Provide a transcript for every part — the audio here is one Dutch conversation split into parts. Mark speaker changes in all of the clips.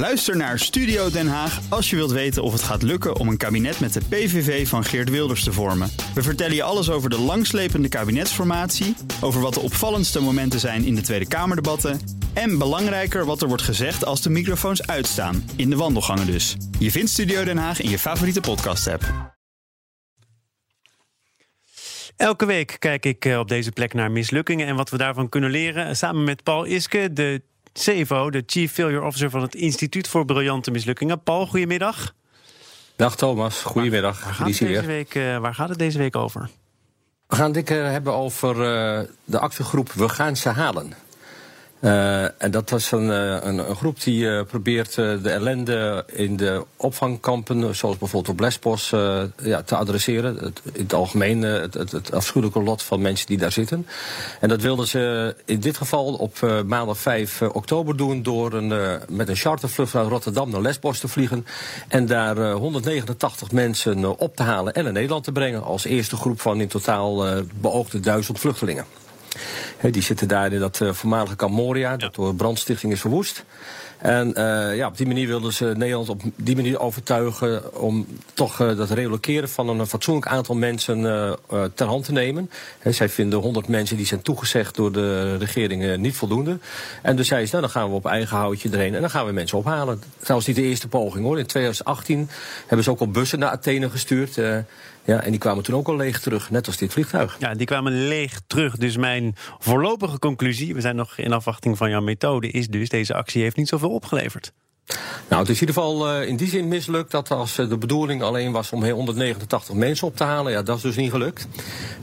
Speaker 1: Luister naar Studio Den Haag als je wilt weten of het gaat lukken om een kabinet met de PVV van Geert Wilders te vormen. We vertellen je alles over de langslepende kabinetsformatie, over wat de opvallendste momenten zijn in de Tweede Kamerdebatten en belangrijker wat er wordt gezegd als de microfoons uitstaan, in de wandelgangen dus. Je vindt Studio Den Haag in je favoriete podcast-app.
Speaker 2: Elke week kijk ik eh, op deze plek naar mislukkingen en wat we daarvan kunnen leren. Samen met Paul Iske, de CFO, de Chief Failure Officer van het Instituut voor Briljante Mislukkingen. Paul, goedemiddag.
Speaker 3: Dag Thomas, goedemiddag.
Speaker 2: Waar, gaat het deze week, uh, waar gaat het deze week over?
Speaker 3: We gaan het hebben over uh, de actiegroep We gaan ze halen. Uh, en dat was een, een, een groep die uh, probeert de ellende in de opvangkampen, zoals bijvoorbeeld op Lesbos, ja, te adresseren. Het, in het algemeen het, het, het, afschuwelijke lot van mensen die daar zitten. En dat wilden ze in dit geval op maandag 5 oktober doen door een, met een chartervlucht van Rotterdam naar Lesbos te vliegen. En daar 189 mensen op te halen en naar Nederland te brengen als eerste groep van in totaal beoogde duizend vluchtelingen die zitten daar in dat uh, voormalige kamp Moria, dat door brandstichting is verwoest. En uh, ja, op die manier wilden ze Nederland op die manier overtuigen om toch uh, dat reloceren van een fatsoenlijk aantal mensen uh, ter hand te nemen. He, zij vinden 100 mensen die zijn toegezegd door de regering niet voldoende. En dus zei ze, nou dan gaan we op eigen houtje erheen en dan gaan we mensen ophalen. Trouwens niet de eerste poging hoor. In 2018 hebben ze ook al bussen naar Athene gestuurd. Ja, en die kwamen toen ook al leeg terug, net als dit vliegtuig.
Speaker 2: Ja, die kwamen leeg terug. Dus mijn voorlopige conclusie, we zijn nog in afwachting van jouw methode, is dus deze actie heeft niet zoveel opgeleverd.
Speaker 3: Nou, het is in ieder geval uh, in die zin mislukt dat als uh, de bedoeling alleen was om 189 mensen op te halen, ja, dat is dus niet gelukt.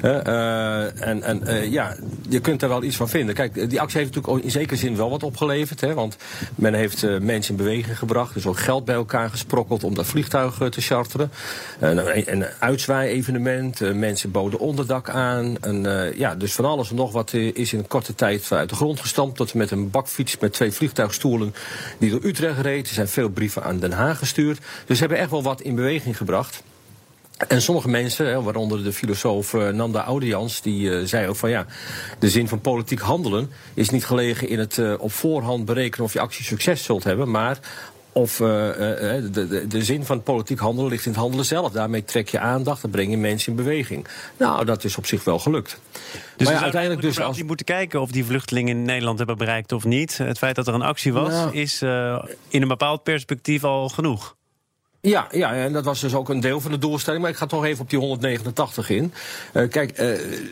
Speaker 3: Uh, en en ja, je kunt er wel iets van vinden. Kijk, die actie heeft natuurlijk in zekere zin wel wat opgeleverd, hè, want men heeft mensen in beweging gebracht, dus ook geld bij elkaar gesprokkeld om dat vliegtuig te charteren. een, een uitzwaai-evenement, mensen boden onderdak aan. En, ja, dus van alles en nog wat is in korte tijd uit de grond gestampt, tot met een bakfiets met twee vliegtuigstoelen die door Utrecht reden. Er zijn veel brieven aan Den Haag gestuurd. Dus ze hebben echt wel wat in beweging gebracht. En sommige mensen, waaronder de filosoof eh, Nanda Audians, die uh, zei ook van ja, de zin van politiek handelen is niet gelegen in het uh, op voorhand berekenen of je actie succes zult hebben, maar of uh, de, de, de, zin van politiek handelen ligt in het handelen zelf. Daarmee trek je aandacht en breng je mensen in beweging. Nou, dat is op zich wel gelukt.
Speaker 2: Dus maar ja, uiteindelijk dus als... moeten kijken of die vluchtelingen in Nederland hebben bereikt of niet. Het feit dat er een actie was, nou. is uh, in een bepaald perspectief al genoeg.
Speaker 3: Ja, ja, en dat was dus ook een deel van de doelstelling. Maar ik ga toch even op die 189 in. Uh, kijk, uh,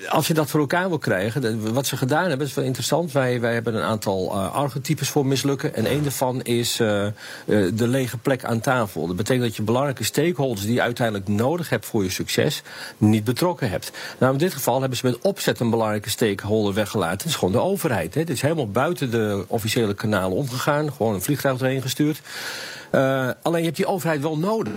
Speaker 3: als je dat voor elkaar wil krijgen, wat ze gedaan hebben, is wel interessant. Wij, wij hebben een aantal uh, archetypes voor mislukken. En één daarvan is de lege plek aan tafel. Dat betekent dat je belangrijke stakeholders die je uiteindelijk nodig hebt voor je succes, niet betrokken hebt. Nou, in dit geval hebben ze met opzet een belangrijke stakeholder weggelaten. Dat is gewoon de overheid. Het is helemaal buiten de officiële kanalen omgegaan. Gewoon een vliegtuig erheen gestuurd. Uh, alleen je hebt die overheid wel nodig.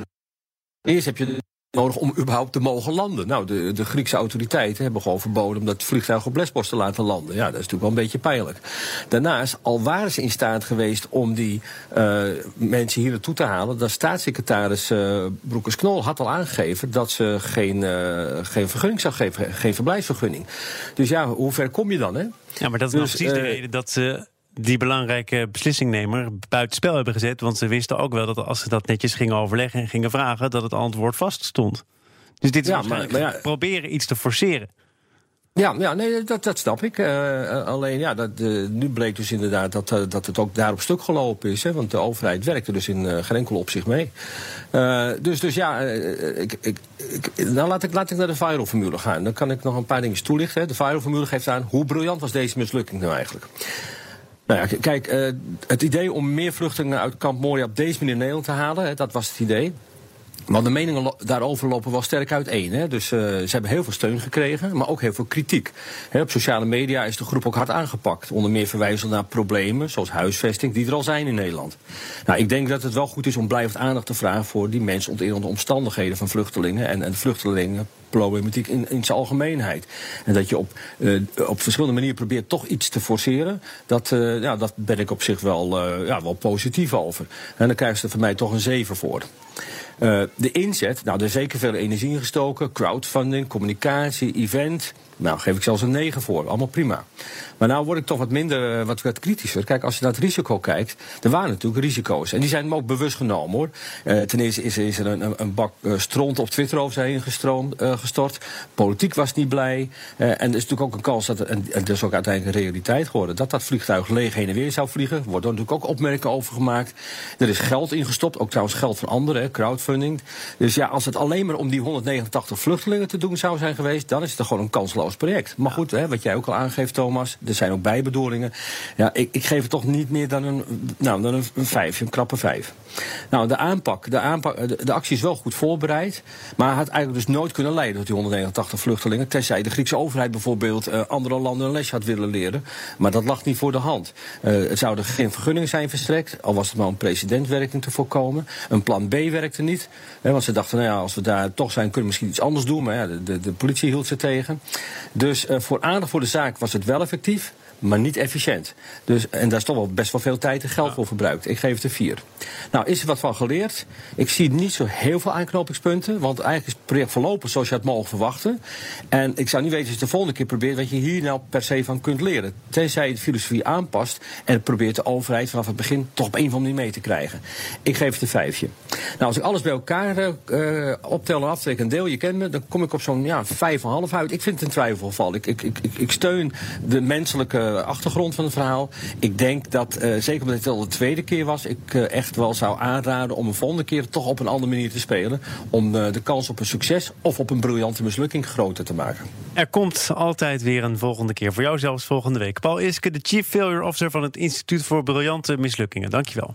Speaker 3: Eerst heb je nodig om überhaupt te mogen landen. Nou, de, de Griekse autoriteiten hebben gewoon verboden om dat vliegtuig op Lesbos te laten landen. Ja, dat is natuurlijk wel een beetje pijnlijk. Daarnaast, al waren ze in staat geweest om die uh, mensen hier naartoe te halen, dat staatssecretaris uh, Broekers-Knol had al aangegeven dat ze geen, uh, geen vergunning zou geven, geen verblijfsvergunning. Dus ja, hoe ver kom je dan, hè?
Speaker 2: Ja, maar dat is dus, precies de reden dat ze die belangrijke beslissingnemer buitenspel hebben gezet. Want ze wisten ook wel dat als ze dat netjes gingen overleggen en gingen vragen, dat het antwoord vast stond. Dus dit is ja, maar, maar ja, proberen iets te forceren.
Speaker 3: Ja, ja nee, dat, dat snap ik. Uh, alleen ja, dat, uh, nu bleek dus inderdaad dat, uh, dat het ook daar op stuk gelopen is. Hè, want de overheid werkte dus in geen enkel opzicht mee. dus, dus ja, ik, ik, ik, nou laat ik, laat ik naar de viral-formule gaan. Dan kan ik nog een paar dingen toelichten. Hè. De viral-formule geeft aan hoe briljant was deze mislukking nou eigenlijk. Nou ja, kijk, uh, het idee om meer vluchtelingen uit kamp Moria op deze manier in Nederland te halen, dat was het idee. Maar de meningen daarover lopen wel sterk uiteen. Hè? Dus uh, ze hebben heel veel steun gekregen, maar ook heel veel kritiek. Hè, op sociale media is de groep ook hard aangepakt. Onder meer verwijzen naar problemen, zoals huisvesting, die er al zijn in Nederland. Nou, ik denk dat het wel goed is om blijvend aandacht te vragen voor die mensen onder de omstandigheden van vluchtelingen en, en vluchtelingen problematiek in, in zijn algemeenheid. En dat je op, uh, op verschillende manieren probeert toch iets te forceren. Dat, uh, ja, dat ben ik op zich wel, uh, ja, wel positief over. En dan krijgen ze er voor mij toch een 7 voor. De inzet, nou, er is zeker veel energie in gestoken. Crowdfunding, communicatie, event. Nou, geef ik zelfs een 9 voor. Allemaal prima. Maar nou word ik toch wat minder, wat, wat kritischer. Kijk, als je naar het risico kijkt, er waren natuurlijk risico's. En die zijn ook bewust genomen hoor. Uh, ten eerste is, is er een, een bak stront op Twitter over zijn gestroomd, uh, gestort. Politiek was niet blij. En er is natuurlijk ook een kans dat, en, dat is ook uiteindelijk een realiteit geworden, dat dat vliegtuig leeg heen en weer zou vliegen. Er worden natuurlijk ook opmerkingen over gemaakt. Er is geld ingestopt, ook trouwens geld van anderen, crowdfunding. Dus ja, als het alleen maar om die 189 vluchtelingen te doen zou zijn geweest, dan is het gewoon een kansloos project. Maar goed, hè, wat jij ook al aangeeft, Thomas, er zijn ook bijbedoelingen. Ja, ik, ik geef het toch niet meer dan een, nou, dan een, een vijf, een krappe vijf. Nou, de aanpak, de, aanpak de, actie is wel goed voorbereid, maar had eigenlijk dus nooit kunnen leiden tot die 189 vluchtelingen, tenzij de Griekse overheid bijvoorbeeld uh, andere landen een les had willen leren. Maar dat lag niet voor de hand. Uh, het zouden geen vergunningen zijn verstrekt, al was het maar om presidentwerking te voorkomen. Een plan B werkte niet, hè, want ze dachten, nou ja, als we daar toch zijn, kunnen we misschien iets anders doen. Maar de, de, politie hield ze tegen. Dus uh, voor aandacht voor de zaak was het wel effectief maar niet efficiënt. Dus, en daar is toch wel best wel veel tijd en geld voor verbruikt. Ik geef het een vier. Nou, is er wat van geleerd? Ik zie niet zo heel veel aanknopingspunten, want eigenlijk is het project verlopen zoals je het mogen verwachten. En ik zou niet weten als je de volgende keer probeert wat je hier nou per se van kunt leren. Tenzij je de filosofie aanpast en probeert de overheid vanaf het begin toch op een of andere manier mee te krijgen. Ik geef het een vijfje. Nou, als ik alles bij elkaar uh, optel en aftrek en deel, je kent me, dan kom ik op zo'n ja, vijf en half uit. Ik vind het een twijfelgeval. Ik, ik, ik, ik steun de menselijke achtergrond van het verhaal. Ik denk dat, uh, zeker omdat het al de tweede keer was, ik echt wel zou aanraden om een volgende keer toch op een andere manier te spelen. Om de kans op een succes of op een briljante mislukking groter te maken.
Speaker 2: Er komt altijd weer een volgende keer. Voor jou zelfs volgende week. Paul Iske, de Chief Failure Officer van het Instituut voor Briljante Mislukkingen. Dankjewel.